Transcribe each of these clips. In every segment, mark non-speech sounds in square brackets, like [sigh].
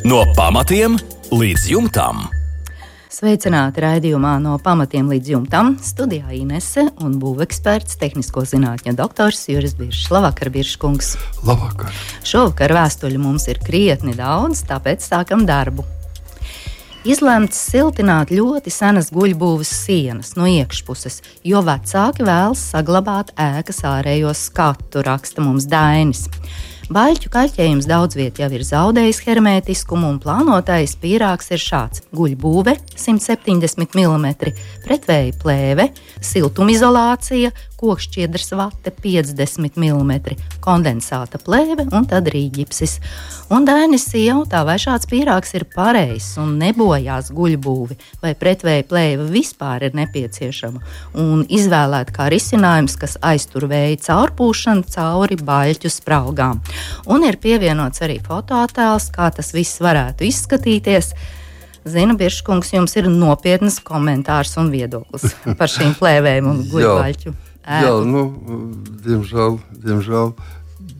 No pamatiem līdz jumtam. Sveicināti raidījumā no pamatiem līdz jumtam. Studijā Inese un būveksperts, tehnisko zinātņu doktors Juris Biršs. Labvakar, Birškungs! Labvakar! Šovakar vēstuļu mums ir krietni daudz, tāpēc sākam darbu. Izlemts siltināt ļoti senas guļbūves sienas no iekšpuses, jo vecāki vēlas saglabāt ēkas ārējo skatu, raksta mums Dainis. Baļķu kaļķējums daudz vietā jau ir zaudējis hermētiskumu, un plānotais pīrāgs ir šāds: guļbūve 170 mm, pretvēja plēve, siltumizolācija, kokšķiedras vate 50 mm, kondensāta plēve un tad rīģipsis. Un Dainis jautā, vai šāds pīrāgs ir pareizs un nebojās guļbūvi, vai pretvēja plēve vispār ir nepieciešama, un izvēlēt kā risinājums, kas aiztur vēja caurpūšanu cauri baļķu spraugām. Un ir pievienots arī fotoattēls, kā tas viss varētu izskatīties. Zina, Biržkungs, jums ir nopietnas komentārs un viedoklis par šīm plēvēm un guļbaļķu. Jā, nu, diemžēl, diemžēl,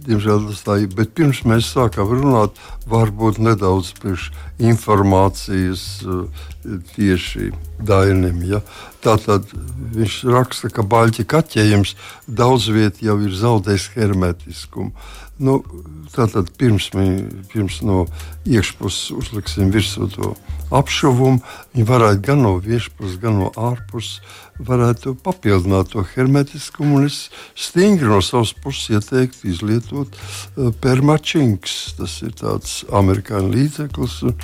diemžēl tas tā ir. Bet pirms mēs sākām runāt, varbūt nedaudz priekš informācijas eh, tieši Dainim. Ja? Tātad viņš raksta, ka baļķa kaķējums daudz vietā jau ir zaudējis hermetiskumu. Nu, tātad pirms, mēs, pirms no iekšpuses uzliksim virsū to apšuvumu, viņi varētu gan no iekšpuses, gan no ārpuses papildināt to hermetiskumu. Es stingri no savas puses ieteiktu izlietot uh, permačinks. Tas ir tāds amerikāņu līdzeklis, un,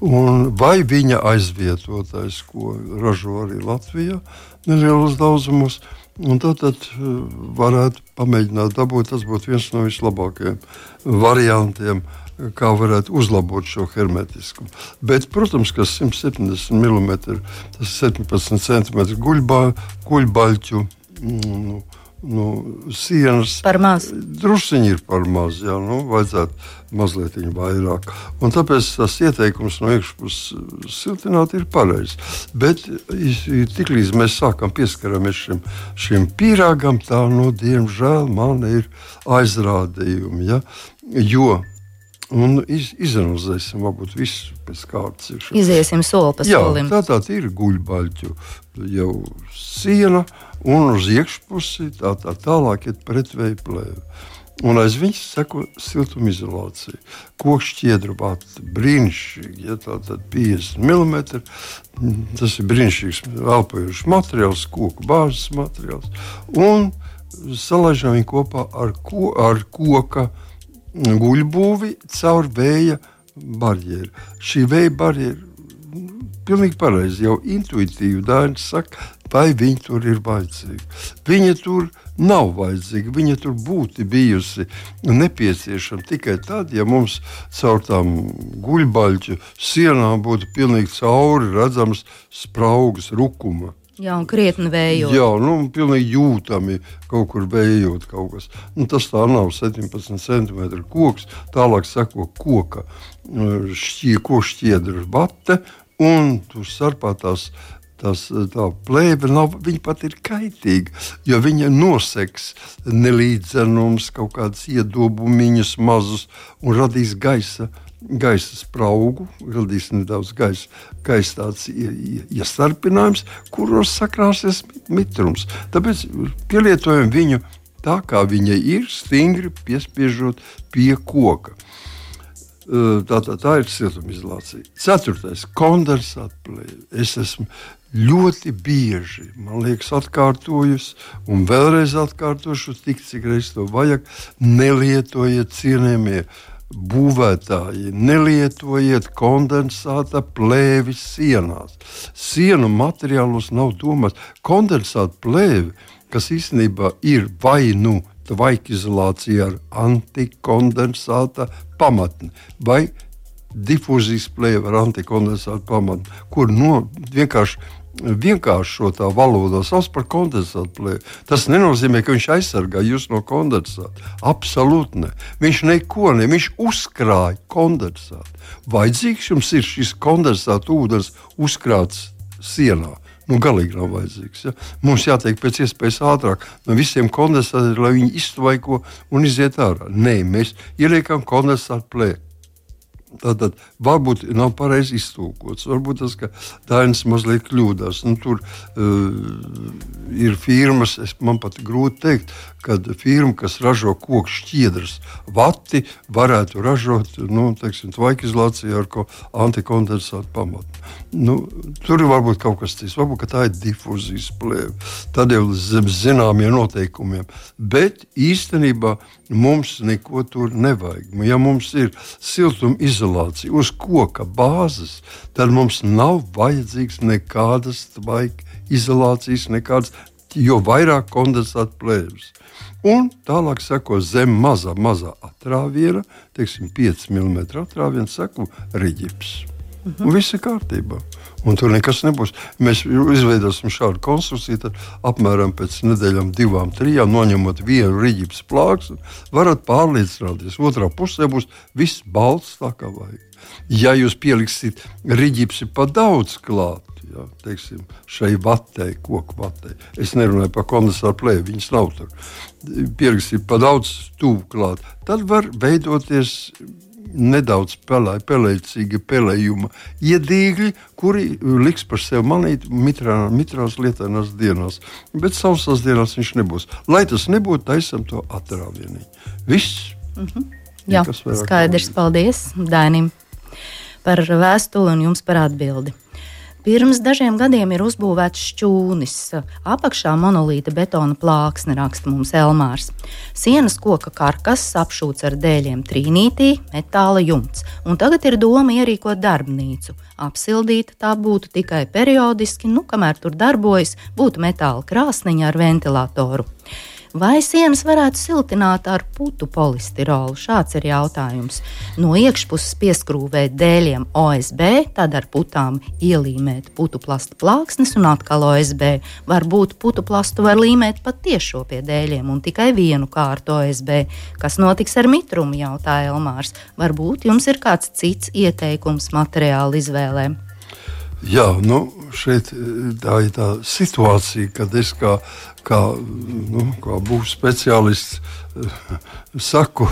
un vai viņa aizvietotājs, ko ražo arī Latvijā, nelielos daudzumos. Un tad, tad uh, varētu pamēģināt dabūt. Tas būtu viens no vislabākajiem variantiem, uh, kā varētu uzlabot šo hermetiskumu. Bet, protams, ka 170 mm, tas ir 17 cm guļbaļķu. Nu, nu, sienas. Par maz. Drusciņi ir par maz. Jā, nu, vajadzētu mazliet vairāk. Un tāpēc tas ieteikums no iekšpuses siltināt ir pareizs. Bet tiklīdz mēs sākam pieskaramies šim, šim pīrāgam, tā nu, diemžēl man ir aizrādījumi. Ja? Jo Un iz, izanalizēsim, varbūt visu pēc kārtas. Iziesim soli pa solim. Tā tā ir guļbaļķu jau siena, un uz iekšpusi tā, tā tālāk ir pretvēja plēve. Un aiz viņas seko siltumizolācija. Koks šķiedra bata, brīnišķīgi, ja tā tad 50 mm. Tas ir brīnišķīgs elpojošs materiāls, koku bāzes materiāls. Un salaižam viņu kopā ar, ko, ar koku guļbūvi caur vēja barjeru. Šī vēja barjera pilnīgi pareizi, jau intuitīvi Dainis saka, vai viņa tur ir vajadzīga. Viņa tur nav vajadzīga, viņa tur būtu bijusi nepieciešama tikai tad, ja mums caur tām guļbaļķu sienām būtu pilnīgi cauri redzams spraugas rukuma. Jā, un krietni vējot. Jā, nu, pilnīgi jūtami kaut kur vējot kaut kas. Nu, tas tā nav 17 cm koks. Tālāk seko koka šķie, šķiedra bate, un tur starpā tās. Tas, tā plēve nav, viņa pat ir kaitīga, jo viņa noseks nelīdzenums, kaut kādas iedobumiņas mazus un radīs gaisa gaisa spraugu, radīs nedaudz gaisa, gaisa tāds iestarpinājums, kuros sakrāsies mitrums. Tāpēc pielietojam viņu tā, kā viņa ir, stingri piespiežot pie koka. Tā, tā, tā ir siltumizolācija. Ceturtais - kondensāta plēve. Es esmu ļoti bieži, man liekas, atkārtojusi un vēlreiz atkārtošu, tik cik reizes to vajag. Nelietojiet cienījamie būvētāji, nelietojiet kondensāta plēvi sienās. Sienu materiālos nav domāts kondensāta plēvi, kas īstenībā ir vai nu tvaikizolācija ar antikondensāta pamatni vai difūzijas plēve ar antikondensāta pamatni, kur no vienkārši vienkāršotā valodā sauc par kondensātu plēvi. Tas nenozīmē, ka viņš aizsargā jūs no kondensāta. Absolūti ne. Viņš neko ne, viņš uzkrāja kondensātu. Vajadzīgs jums ir šis kondensāta ūdens uzkrāts sienā. Nu, galīgi nav vajadzīgs. Ja? Mums jātiek pēc iespējas ātrāk no visiem kondensātiem, lai viņi iztvaiko un iziet ārā. Nē, mēs ieliekam kondensātu plēvi. Tātad varbūt nav pareizi iztūkots. Varbūt tas, ka Dainis mazliet kļūdās. Nu, tur uh, ir firmas, es, man pat grūti pateikt, kad firma, kas ražo koku šķiedras, vati, varētu ražot nu, teiksim, tvaikizolāciju ar antikondensātu pamatu. Nu, tur ir varbūt kaut kas cits, varbūt tā ir difūzijas plēve. Tad jau zem zināmiem noteikumiem. Bet īstenībā mums neko tur nevajag. Ja mums ir siltuma izolācija uz koka bāzes, tad mums nav vajadzīgs nekādas tvaika izolācijas, nekādas, jo vairāk kondensāta plēves. Un tālāk seko zem mazā, mazā atrāviena, teiksim, 5 mm atrāviena, seko riģips. Un viss ir kārtībā. Un tur nekas nebūs. Mēs izveidosim šādu konstrukciju, tad apmēram pēc nedēļām, divām, trijām, noņemot vienu rīķības plāksni, varat pārliecināties. Otrā pusē būs viss balts tā kā vajag. Ja jūs pieliksiet rīķipsi pa daudz klāt, ja, teiksim, šai vatei, koku vatei, es nerunāju par kondensāru plēvi, viņas nav tur. Pieliksiet pa daudz tuvu klāt, tad var veidoties nedaudz pelē, pelēcīgi pelējuma iedīgļi, kuri liks par sevi manīt mitrā, mitrās lietainās dienās. Bet sausās dienās viņš nebūs. Lai tas nebūtu, taisam to atrāvienī. Viss. Mm -hmm. Jā, skaidrs. Paldies Dainim par vēstuli un jums par atbildi. Pirms dažiem gadiem ir uzbūvēts šķūnis, apakšā monolīta betona plāksne, raksta mums Elmārs. Sienas koka karkas apšūts ar dēļiem trīnītī, metāla jumts, un tagad ir doma ierīkot darbnīcu. Apsildīta tā būtu tikai periodiski, nu, kamēr tur darbojas, būtu metāla krāsniņa ar ventilatoru. Vai sienas varētu siltināt ar putu polistirolu? Šāds ir jautājums. No iekšpuses pieskrūvēt dēļiem OSB, tad ar putām ielīmēt putu plasta plāksnes un atkal OSB. Varbūt putu plastu var līmēt pat tiešo pie dēļiem un tikai vienu kārtu OSB. Kas notiks ar mitrumu, jautāja Elmārs. Varbūt jums ir kāds cits ieteikums materiālu izvēlēm. Jā, nu, šeit tā ir tā situācija, kad es kā kā, nu, kā būs speciālists, [laughs] saku,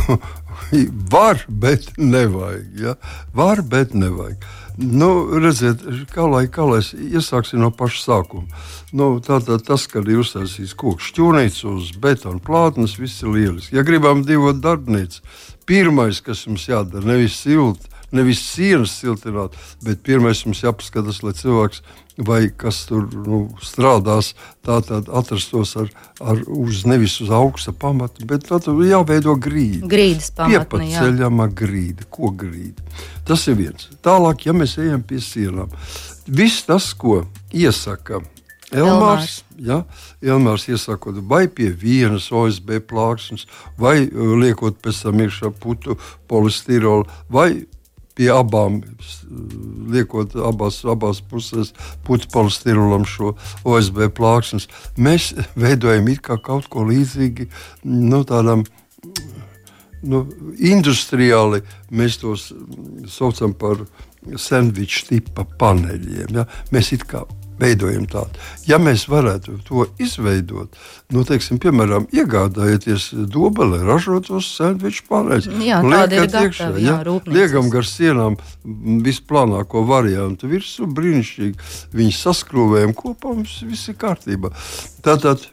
[laughs] var, bet nevajag. Ja? Var, bet nevajag. Nu, redziet, kā lai, kā lai iesāksim no paša sākuma. Nu, Tātad tas, kad ir uztaisīts koks šķūnīts uz betona plātnes, viss ir lieliski. Ja gribam divot darbnīcu, pirmais, kas mums jādara, nevis silti, nevis sienas siltināt, bet pirmais mums jāpaskatās, lai cilvēks vai kas tur nu, strādās, tā tad atrastos ar, ar uz, nevis uz augsta pamata, bet tur jāveido grīda. Grīdas pamatne, Piepaceļama grīda, ko grīda. Tas ir viens. Tālāk, ja mēs ejam pie sienām, viss tas, ko iesaka Elmārs, ja, Elmārs iesakot vai pie vienas OSB plāksnes, vai uh, liekot pēc tam iekšā putu polistirolu, vai pie abām, liekot abās, abās pusēs putekļu stimulam šo OSB plāksnes, mēs veidojam kaut ko līdzīgu nu, tādam. Nu, industriāli mēs tos saucam par sandviču tipa paneļiem. Ja? Mēs it kā veidojam tādu. Ja mēs varētu to izveidot, nu, teiksim, piemēram, iegādājieties dobeli, ražotos sandviču pārējais. Jā, tāda ir iekšā, jā, ja? Liekam gar sienām visplānāko variantu virsmu, brīnišķīgi. Viņi saskrūvējam kopā, mums viss ir kārtībā. Tātad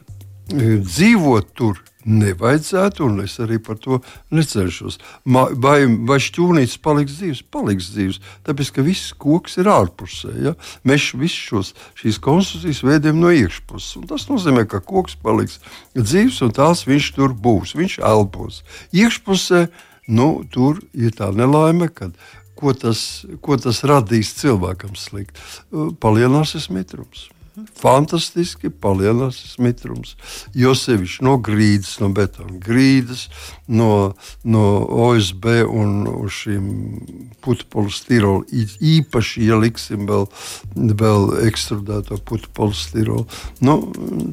dzīvot tur nevajadzētu, un es arī par to necenšos. Vai, vai šķūnītis paliks dzīves? Paliks dzīves, tāpēc ka viss koks ir ārpusē. Ja? Mēs visus šīs konstrukcijas veidojam no iekšpuses. Tas nozīmē, ka koks paliks dzīves, un tās viņš tur būs. Viņš elpos. Iekšpusē nu, tur ir tā nelaime, kad ko tas, ko tas radīs cilvēkam slikti. Palielināsies mitrums fantastiski palielinās mitrums. Jo sevišķi no grīdas, no betona grīdas, no, no OSB un šīm putekļu stirolu. Īpaši, ja liksim vēl, vēl ekstrudēto putekļu stirolu, nu,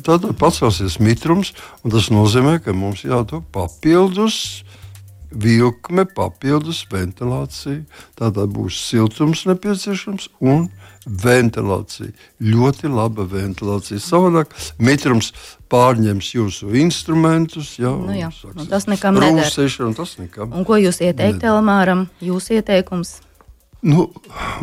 tad pacelsies mitrums, un tas nozīmē, ka mums jādod papildus vilkme, papildus ventilācija. Tādā būs siltums nepieciešams un ventilācija. Ļoti laba ventilācija. Savādāk mitrums pārņems jūsu instrumentus. Jā, nu jā, nu tas nekam neder. Tas nekam. Un ko jūs ieteikt Elmāram? Jūsu ieteikums? Nu,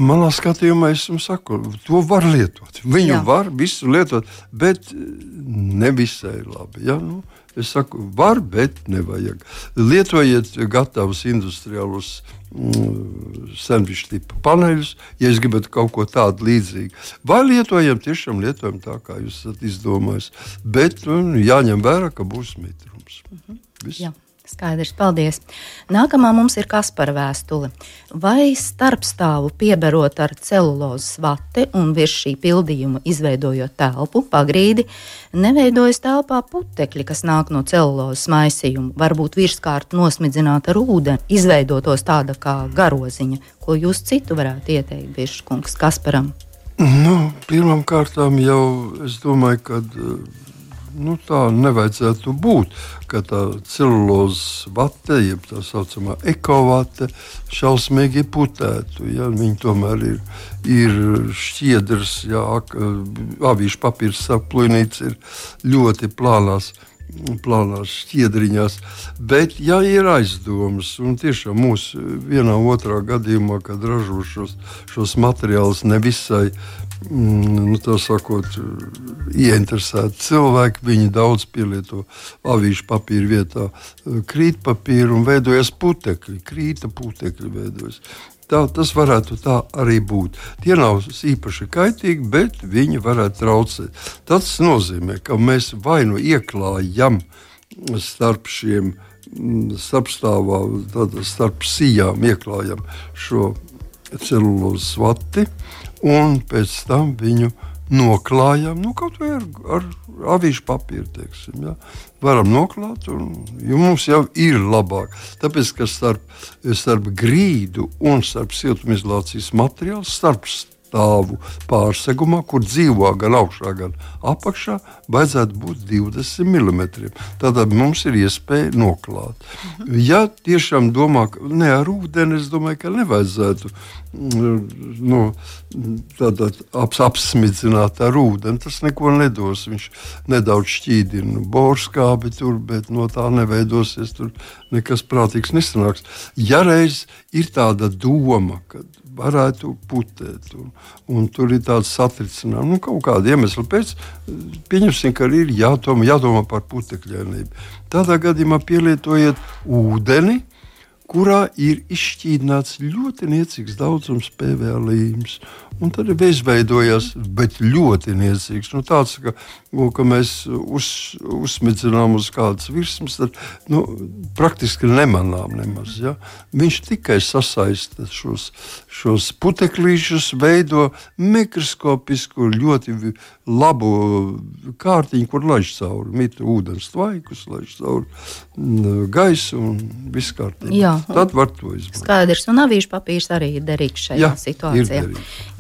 manā skatījumā, es jums saku, to var lietot. Viņu Jā. var visu lietot, bet ne visai labi. Ja? Nu, es saku, var, bet nevajag. Lietojiet gatavus industriālus mm, sandviču tipu paneļus, ja jūs gribat kaut ko tādu līdzīgu. Vai lietojam, tiešām lietojam tā, kā jūs esat izdomājis. Bet nu, jāņem vērā, ka būs mitrums. Mhm. Viss. Skaidrs, paldies. Nākamā mums ir Kaspara vēstule. Vai starpstāvu pieberot ar celulozes vati un virs šī pildījuma izveidojot telpu, pagrīdi, neveidojas telpā putekļi, kas nāk no celulozes maisījuma, varbūt virskārt nosmidzināt ar ūdeni, izveidotos tāda kā garoziņa, ko jūs citu varētu ieteikt, Biržkungs, Kasparam? Nu, Pirmkārt, jau es domāju, ka nu, tā nevajadzētu būt. Ka tā celulozes vate, jeb tā saucamā ekovate, šausmīgi putētu. Ja? Viņi tomēr ir, ir šķiedrs, ja avīšu papīrs saplūnīts ir ļoti plānās plānās šķiedriņās. Bet, ja ir aizdomas, un tiešām mūsu vienā otrā gadījumā, kad ražo šos, šos materiālus nevisai Mm, nu, sakot, ieinteresēti cilvēki. Viņi daudz pielieto avīžu papīra vietā krītpapīru un veidojas putekļi, krīta putekļi veidojas. Tā, tas varētu tā arī būt. Tie nav īpaši kaitīgi, bet viņi varētu traucēt. Tas nozīmē, ka mēs vai nu ieklājam starp šiem mm, starpstāvā, starp sijām ieklājam šo celulozes vati un pēc tam viņu noklājam nu, kaut vai ar, ar avīžu papīru. Teiksim, ja. Varam noklāt, un mums jau ir labāk. Tāpēc, ka starp, starp grīdu un starp siltumizolācijas materiālu, starp stāvu pārsegumā, kur dzīvo gan augšā, gan apakšā, vajadzētu būt 20 mm. Tad mums ir iespēja noklāt. Ja tiešām domā, ka ne ar ūdeni, es domāju, ka nevajadzētu nu, ap, apsmidzināt ar ūdeni. Tas neko nedos. Viņš nedaudz šķīdina borskābi tur, bet no tā neveidosies tur nekas prātīgs nesanāks. Ja reiz ir tāda doma, ka varētu putēt. Un, un tur ir tāds satricinājums, nu, kaut kāda iemesla pēc. Pieņemsim, ka ir jādomā, jādomā par putekļainību. Tādā gadījumā pielietojiet ūdeni kurā ir izšķīdināts ļoti niecīgs daudzums PVC līnijas. Un tad ir izveidojās, bet ļoti niecīgs. Nu, tāds, ka, nu, ka mēs uz, uzsmidzinām uz kādas virsmas, tad nu, praktiski nemanām nemaz. Ja? Viņš tikai sasaista šos, šos putekļīšus, veido mikroskopisku, ļoti labu kārtiņu, kur laiž cauri. Mita ūdens tvaikus, laiž cauri gaisu un viss kārtībā. Jā, tad var to izmantot. Skaidrs, un avīšu papīrs arī ir derīgs šajā Jā, situācijā.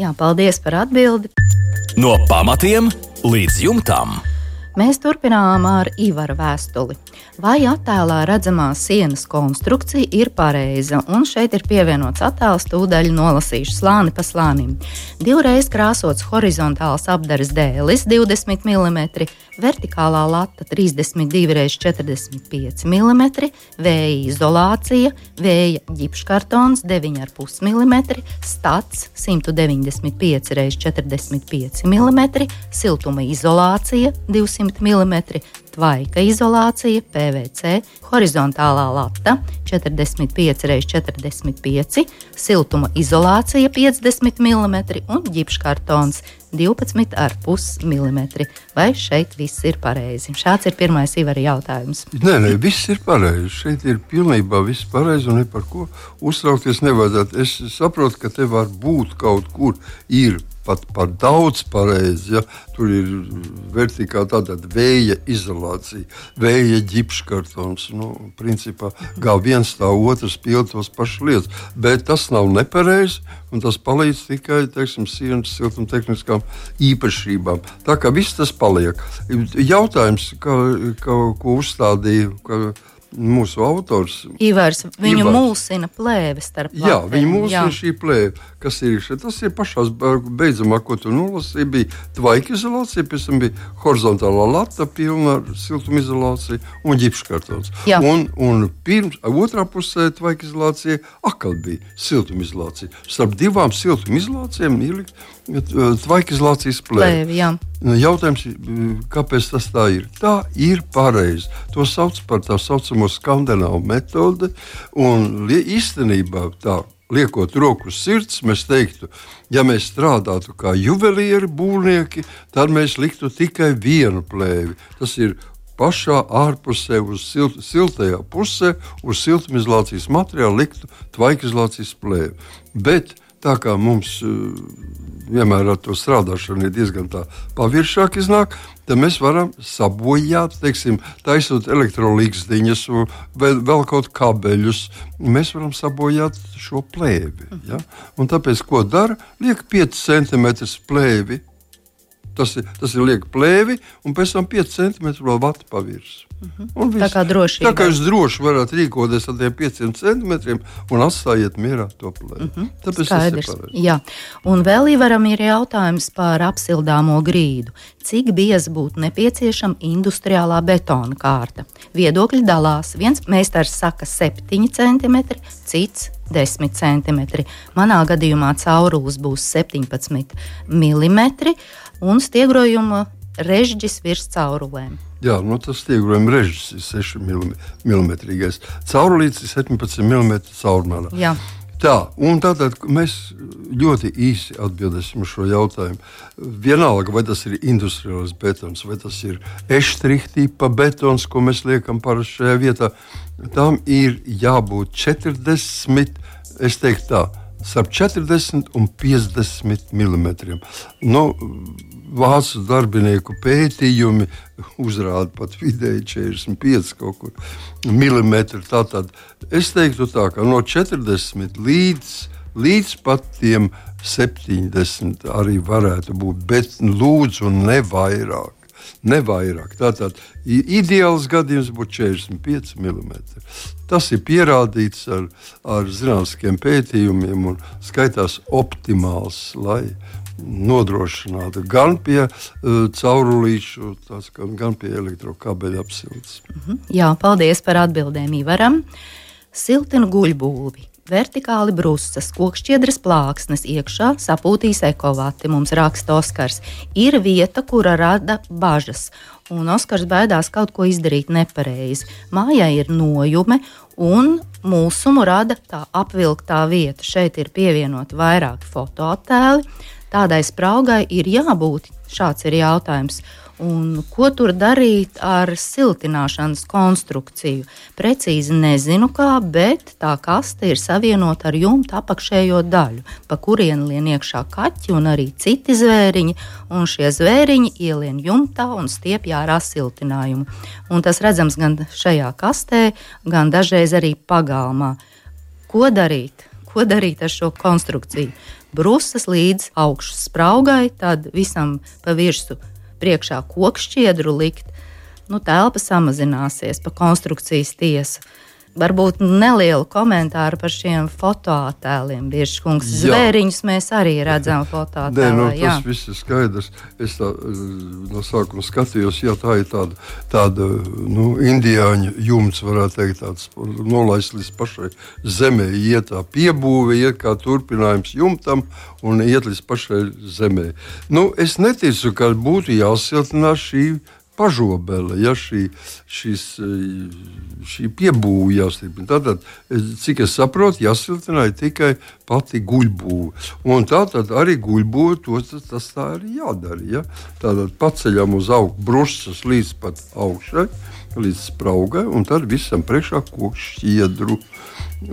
Jā, paldies par atbildi. No pamatiem līdz jumtam. Mēs turpinām ar Ivaru vēstuli. Vai attēlā redzamā sienas konstrukcija ir pareiza? Un šeit ir pievienots attēls, tūdaļ nolasīšu slāni pa slānim. Divreiz krāsots horizontāls apdares dēlis 20 mm, vertikālā lata 32 x 45 mm, vēja izolācija, vēja ģipškartons 9,5 mm, stats 195 x 45 mm, siltuma izolācija 200 mm, tvaika izolācija, PVC, horizontālā lata 45 x 45, siltuma izolācija 50 mm un ģipškartons 12,5 mm. Vai šeit viss ir pareizi? Šāds ir pirmais Ivar jautājums. Nē, nē, viss ir pareizi. Šeit ir pilnībā viss pareizi un par ko uztraukties nevajadzētu. Es saprotu, ka te var būt kaut kur ir pat par daudz pareizi. Ja? Tur ir vertikāli tāda vēja izolācija, vēja ģipškartons. Nu, principā, kā viens tā otrs pild tos pašus lietas. Bet tas nav nepareizi, tas palīdz tikai teiksim, sienas siltumtehniskām īpašībām. Tā kā viss tas paliek. Jautājums, ka, ka, ko uzstādīju. Ka, mūsu autors. Ivars, viņu Ivars. mulsina plēve starp Jā, lapēm, viņa mūsu jā. šī plēve, kas ir šeit. Tas ir pašā beidzamā, ko tu nolasīji. Bija tvaika izolācija, pēc tam bija horizontālā lata, pilna ar siltumizolāciju un ģipškartons. Jā. Un, un pirms, otrā pusē tvaika izolācija atkal bija siltumizolācija. Starp divām siltumizolācijām ielikt plēve. Plēve, jā. Jautājums, kāpēc tas tā ir? Tā ir pareizi. To sauc par tā saucamo skandinālu metodi. Un īstenībā tā. Liekot roku uz sirds, mēs teiktu, ja mēs strādātu kā juvelieri, būvnieki, tad mēs liktu tikai vienu plēvi. Tas ir pašā ārpusē, uz silt, siltajā pusē, uz siltumizolācijas materiāla liktu tvaikizolācijas plēvi. Bet tā kā mums uh, vienmēr ar to strādāšanu ir diezgan paviršāk iznāk, tad mēs varam sabojāt, teiksim, taisot elektrolīgsdiņas vai vēl kaut kabeļus. Mēs varam sabojāt šo plēvi. Ja? Un tāpēc, ko dara, liek 5 cm plēvi. Tas ir, tas ir liek plēvi, un pēc tam 5 cm vēl vata pa virsmu. Un Tā viss. kā drošība. Tā kā jūs droši varat rīkoties ar tiem 5 centimetriem un atstājiet mierā to plēvi. Mm -hmm. Tāpēc Skaidrs. tas ir pareizi. Jā, un vēl Ivaram ir jautājums par apsildāmo grīdu. Cik bieza būtu nepieciešama industriālā betona kārta? Viedokļi dalās. Viens meistars saka 7 cm, cits 10 cm. Manā gadījumā caurulis būs 17 mm un stiegrojuma režģis virs caurulēm. Jā, nu tas stiegrojuma režģis ir 6 mm. Caurulīts ir 17 mm caurmērā. Jā. Tā, un tātad mēs ļoti īsi atbildēsim uz šo jautājumu. Vienalga, vai tas ir industriāls betons, vai tas ir eštrihtīpa betons, ko mēs liekam parasti šajā vietā, tam ir jābūt 40, es teiktu tā, starp 40 un 50 mm. Nu, Vācu darbinieku pētījumi uzrāda pat vidēji 45 kaut kur milimetri. Tātad es teiktu tā, ka no 40 līdz, līdz pat tiem 70 arī varētu būt, bet lūdzu ne vairāk. Ne vairāk. Tātad ideāls gadījums būtu 45 mm. Tas ir pierādīts ar, ar zinātniskiem pētījumiem un skaitās optimāls, lai nodrošinātu gan pie uh, caurulīšu, tās, gan, gan pie elektrokabeļa apsildes. Jā, paldies par atbildēm Ivaram. Siltina guļbūvi. Vertikāli brūces, kokšķiedras plāksnes iekšā sapūtīs ekovati. Mums raksta Oskars. Ir vieta, kura rada bažas, un Oskars baidās kaut ko izdarīt nepareizi. Mājā ir nojume, un mūsumu rada tā apvilktā vieta. Šeit ir pievienoti vairāki fotoattēli. Tādai spraugai ir jābūt. Šāds ir jautājums. Un ko tur darīt ar siltināšanas konstrukciju? Precīzi nezinu, kā, bet tā kaste ir savienota ar jumta apakšējo daļu, pa kurienu lien iekšā kaķi un arī citi zvēriņi. Un šie zvēriņi ielien jumtā un stiepjā ārā siltinājumu. Un tas redzams gan šajā kastē, gan dažreiz arī pagalmā. Ko darīt? Ko darīt ar šo konstrukciju? Brūces līdz augšas spraugai, tad visam pa virsmu priekšā kokšķiedru likt, nu, telpa samazināsies pa konstrukcijas tiesu. Varbūt nelielu komentāru par šiem fotoattēliem. Bieži kungs zvēriņus mēs arī redzam [laughs] Nē, fotoattēlā. nu, jā. tas viss ir skaidrs. Es tā, no sākuma skatījos, ja tā ir tāda, tāda nu, indiāņu jumts, varētu teikt, tāds nolaists līdz pašai zemē, iet tā piebūve, iet kā turpinājums jumtam un iet līdz pašai zemē. Nu, es neticu, ka būtu jāsiltinās šī pažobele, ja šī, šis, eh, šī piebūve jāstiprina. Tātad, cik es saprotu, jāsiltina tikai pati guļbūve. Un tātad arī guļbūve, to tas, tas tā ir jādara. Ja? Tātad paceļam uz augšu brusces līdz pat augšai, līdz spraugai, un tad visam priekšā koks šķiedru.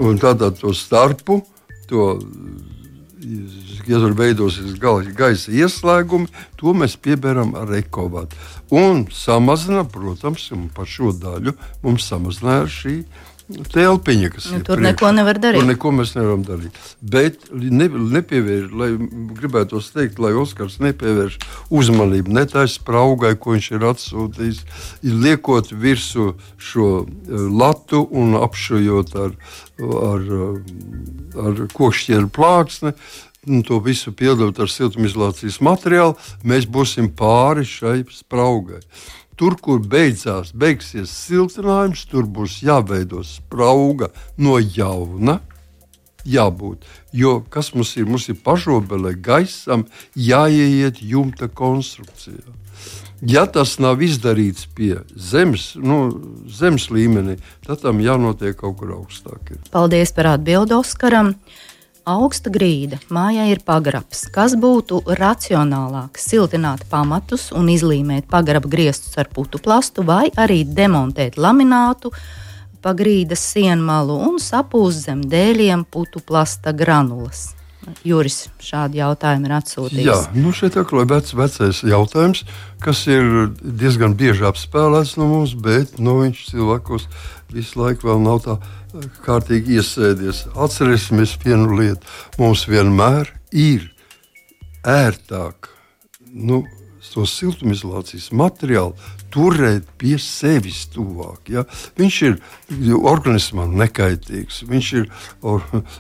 Un tātad to starpu, to ja tur veidosies gaisa ieslēgumi, to mēs pieberam ar ekovātu. Un samazina, protams, un par šo daļu mums samazināja šī telpiņa, kas Nu, tur priekšā. neko nevar darīt. Tur neko mēs nevaram darīt. Bet ne, nepievērš, lai gribētu teikt, lai Oskars nepievērš uzmanību ne tai spraugai, ko viņš ir atsūtījis, ir liekot virsū šo eh, latu un apšujot ar, ar, ar kokšķieru plāksni. Un to visu pildot ar siltumizolācijas materiālu, mēs būsim pāri šai spraugai. Tur, kur beidzās, beigsies siltinājums, tur būs jāveido sprauga no jauna. Jābūt. Jo kas mums ir? Mums ir pašobelē gaisam jāieiet jumta konstrukcijā. Ja tas nav izdarīts pie zemes, nu, zemes līmenī, tad tam jānotiek kaut kur augstāk. Paldies par atbildi Oskaram. Augsta grīda, mājā ir pagrabs. Kas būtu racionālāk? Siltināt pamatus un izlīmēt pagraba griestus ar putu plastu, vai arī demontēt laminātu pa grīdas sienmalu un sapūst zem dēļiem putu plasta granulas. Juris šādu jautājumu ir atsūtījis. Jā, nu šeit ir vec, vecais jautājums, kas ir diezgan bieži apspēlēts no mums, bet nu, viņš cilvēkos visu laiku vēl nav tā kārtīgi iesēdies. Atcerēsimies vienu lietu. Mums vienmēr ir ērtāk nu, to siltumizolācijas materiālu turēt pie sevis tuvāk. Ja? Viņš ir organismam nekaitīgs. Viņš ir,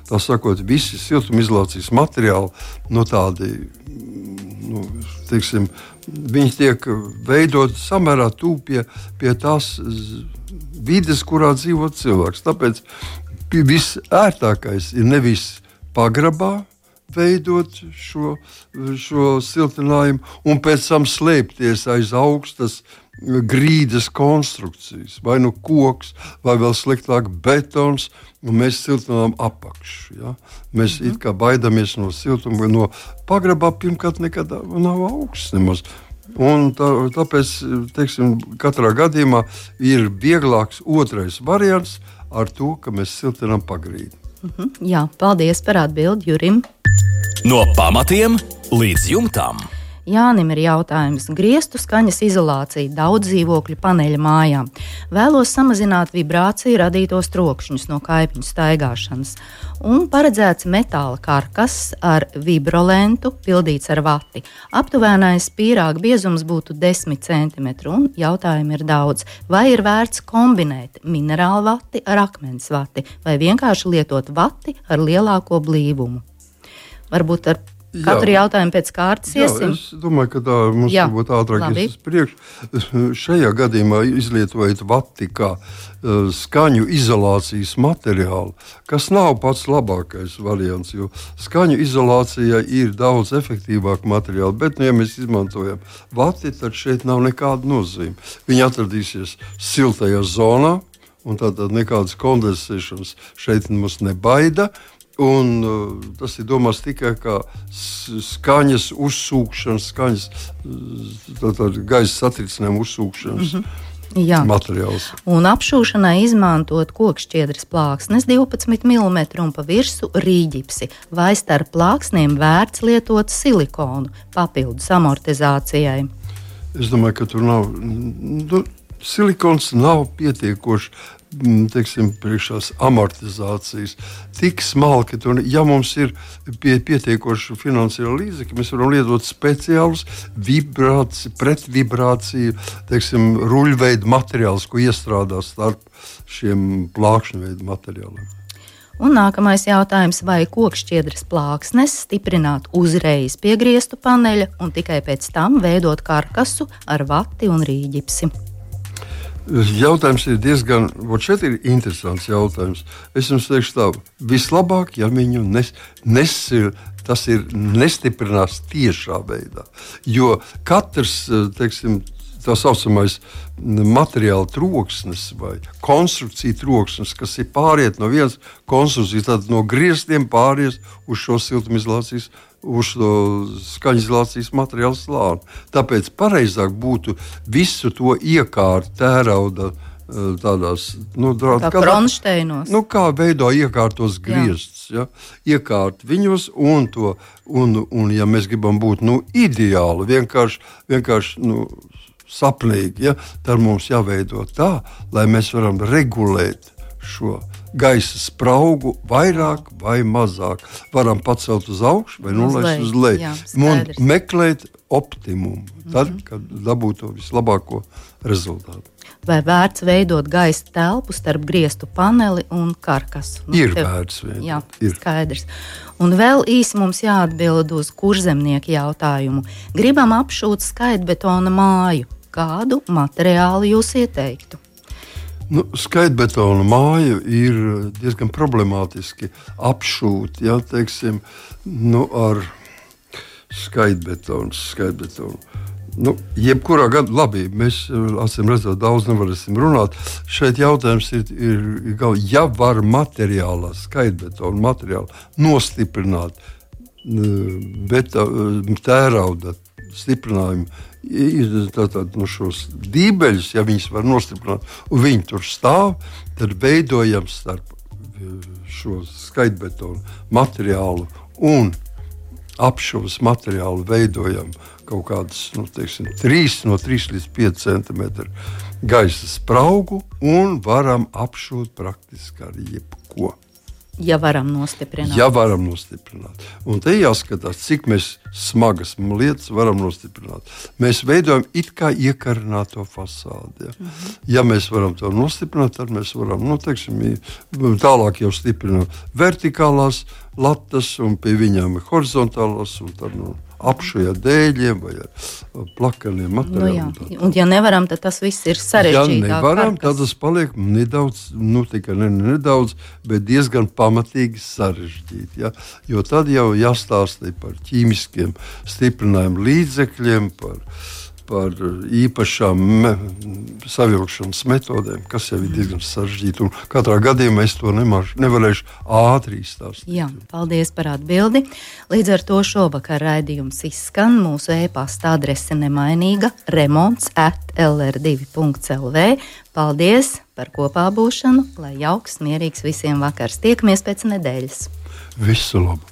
tā sakot, visi siltumizolācijas materiāli no tādi. Nu, teiksim, viņi tiek veidoti samērā tuvu pie, pie tās vides, kurā dzīvo cilvēks. Tāpēc visērtākais ir nevis pagrabā, veidot šo, šo siltinājumu un pēc tam slēpties aiz augstas grīdas konstrukcijas, vai nu koks, vai vēl sliktāk betons, mēs siltinām apakšu. Ja? Mēs mm -hmm. it kā baidāmies no siltuma, no pagrabā pirmkārt nekad nav augsts nemaz. Un tā, tāpēc teiksim, katrā gadījumā ir vieglāks otrais variants ar to, ka mēs siltinām pagrīdi. Uh -huh. Jā, paldies par atbildi Jurim. No pamatiem līdz jumtam. Jānim ir jautājums. Griestu skaņas izolācija daudz dzīvokļu paneļa mājām. Vēlos samazināt vibrāciju radītos trokšņus no kaipiņu staigāšanas. Un paredzēts metāla karkas ar vibrolentu, pildīts ar vati. Aptuvenais pīrāga biezums būtu 10 cm. Un jautājumi ir daudz. Vai ir vērts kombinēt minerālu vati ar akmens vati, vai vienkārši lietot vati ar lielāko blīvumu? Varbūt ar Katru Jā. jautājumu pēc kārtas Jā, iesim. Es domāju, ka tā mums Jā. būtu ātrāk iet uz priekšu. Šajā gadījumā izlietojot vati kā uh, skaņu izolācijas materiālu, kas nav pats labākais variants, jo skaņu izolācijai ir daudz efektīvāk materiāli, bet, nu, ja mēs izmantojam vati, tad šeit nav nekāda nozīme. Viņi atradīsies siltajā zonā, un tātad nekādas kondensēšanas šeit mums nebaida. Un, uh, tas ir domāts tikai kā skaņas uzsūkšanas, skaņas uh, gaisa satricinājuma uzsūkšanas. Mm -hmm. Jā. materiāls. Un apšūšanai izmantot kokšķiedras plāksnes 12 mm un pa virsmu rīģipsi, vai starp plāksnēm vērts lietot silikonu papildus amortizācijai. Es domāju, ka tur nav. Nu, silikons nav pietiekoši teiksim, amortizācijas tik smalki. Un, ja mums ir pie, pietiekoši finansiāli līdzekļi, mēs varam lietot speciālus vibrāciju, pretvibrāciju, teiksim, ruļveidu materiālus, ko iestrādā starp šiem plākšņu veidu materiāliem. Un nākamais jautājums, vai kokšķiedras plāksnes stiprināt uzreiz pie griestu paneļa un tikai pēc tam veidot karkasu ar vati un rīģipsi? Jautājums ir diezgan, šeit ir interesants jautājums. Es jums teikšu tā, vislabāk, ja viņu nes, nesir, tas ir nestiprinās tiešā veidā. Jo katrs, teiksim, tā saucamais materiāla troksnis vai konstrukcija troksnis, kas ir pāriet no vienas konstrukcijas, tad no grieztiem pāries uz šo siltumizolācijas uz to skaņizolācijas materiālu slāni. Tāpēc pareizāk būtu visu to iekārt tērauda. Eh, tādās nu, kronšteinos. Nu, kā veido iekārtos grieztus. Ja? Iekārt viņus, un, to, un, un ja mēs gribam būt nu, ideāli, vienkārši, vienkārši nu, sapnīgi, ja? tad mums jāveido tā, lai mēs varam regulēt šo gaisa spraugu vairāk vai mazāk. Varam pacelt uz augšu vai nolaist uz leju. Jā, Un meklēt optimumu, tad, kad dabūtu to vislabāko rezultātu. Vai vērts veidot gaisa telpu starp griestu paneli un karkasu? Nu, Ir tev- vērts veidot, Jā, ir. skaidrs. Un vēl īsi mums jāatbild uz kurzemnieku jautājumu. Gribam apšūt skaitbetona māju. Kādu materiālu jūs ieteiktu? Nu, Skaitbetona māja ir diezgan problemātiski apšūta. Ja, teiksim, nu, ar skaitbetonu. skaitbetonu. Nu, jebkurā gadījumā, labi, mēs acīm redzot, daudz nevarēsim runāt. Šeit jautājums ir, ir, ir ja var materiālā, skaitbetona materiālu nostiprināt, bet uh, tērauda stiprinājumu. Tātad no šos dībeļus, ja viņas var nostiprināt, un viņi tur stāv, tad veidojam starp uh, šo skaitbetonu materiālu un apšuves materiālu veidojam kaut kādas nu, teiksim, 3, no 3 līdz 5 cm gaisa spraugu un varam apšūt praktiski ar jebko. Ja varam nostiprināt. Ja varam nostiprināt. Un te jāskatās, cik smagas lietas varam nostiprināt. Mēs veidojam it kā iekarināto fasādi. Ja, mm -hmm. ja mēs varam to nostiprināt, tad mēs varam nu, teiksim, tālāk jau stiprināt vertikālās latas un pie ir horizontālās. un Tad, nu, apšujā dēļiem vai ar plakaniem Nu, jā. materiāliem. Un, ja nevaram, tad tas viss ir Ja sarežģītāk. nevaram, tad tas paliek nedaudz, nu, tikai ne, ne nedaudz, bet diezgan pamatīgi sarežģīti. Ja? Jo tad jau jāstāsta par ķīmiskiem stiprinājumu līdzekļiem, par, par īpašām me, savilkšanas metodēm, kas jau ir diezgan sarežģīti. Katrā gadījumā es to nemāšu, nevarēšu ātri izstāstīt. Jā, paldies par atbildi. Līdz ar to šovakar raidījums izskan. Mūsu e-pasta adrese nemainīga - remonds at lr2.lv. Paldies par kopā būšanu, lai jauks, mierīgs visiem vakars. Tiekamies pēc nedēļas! Visu labu!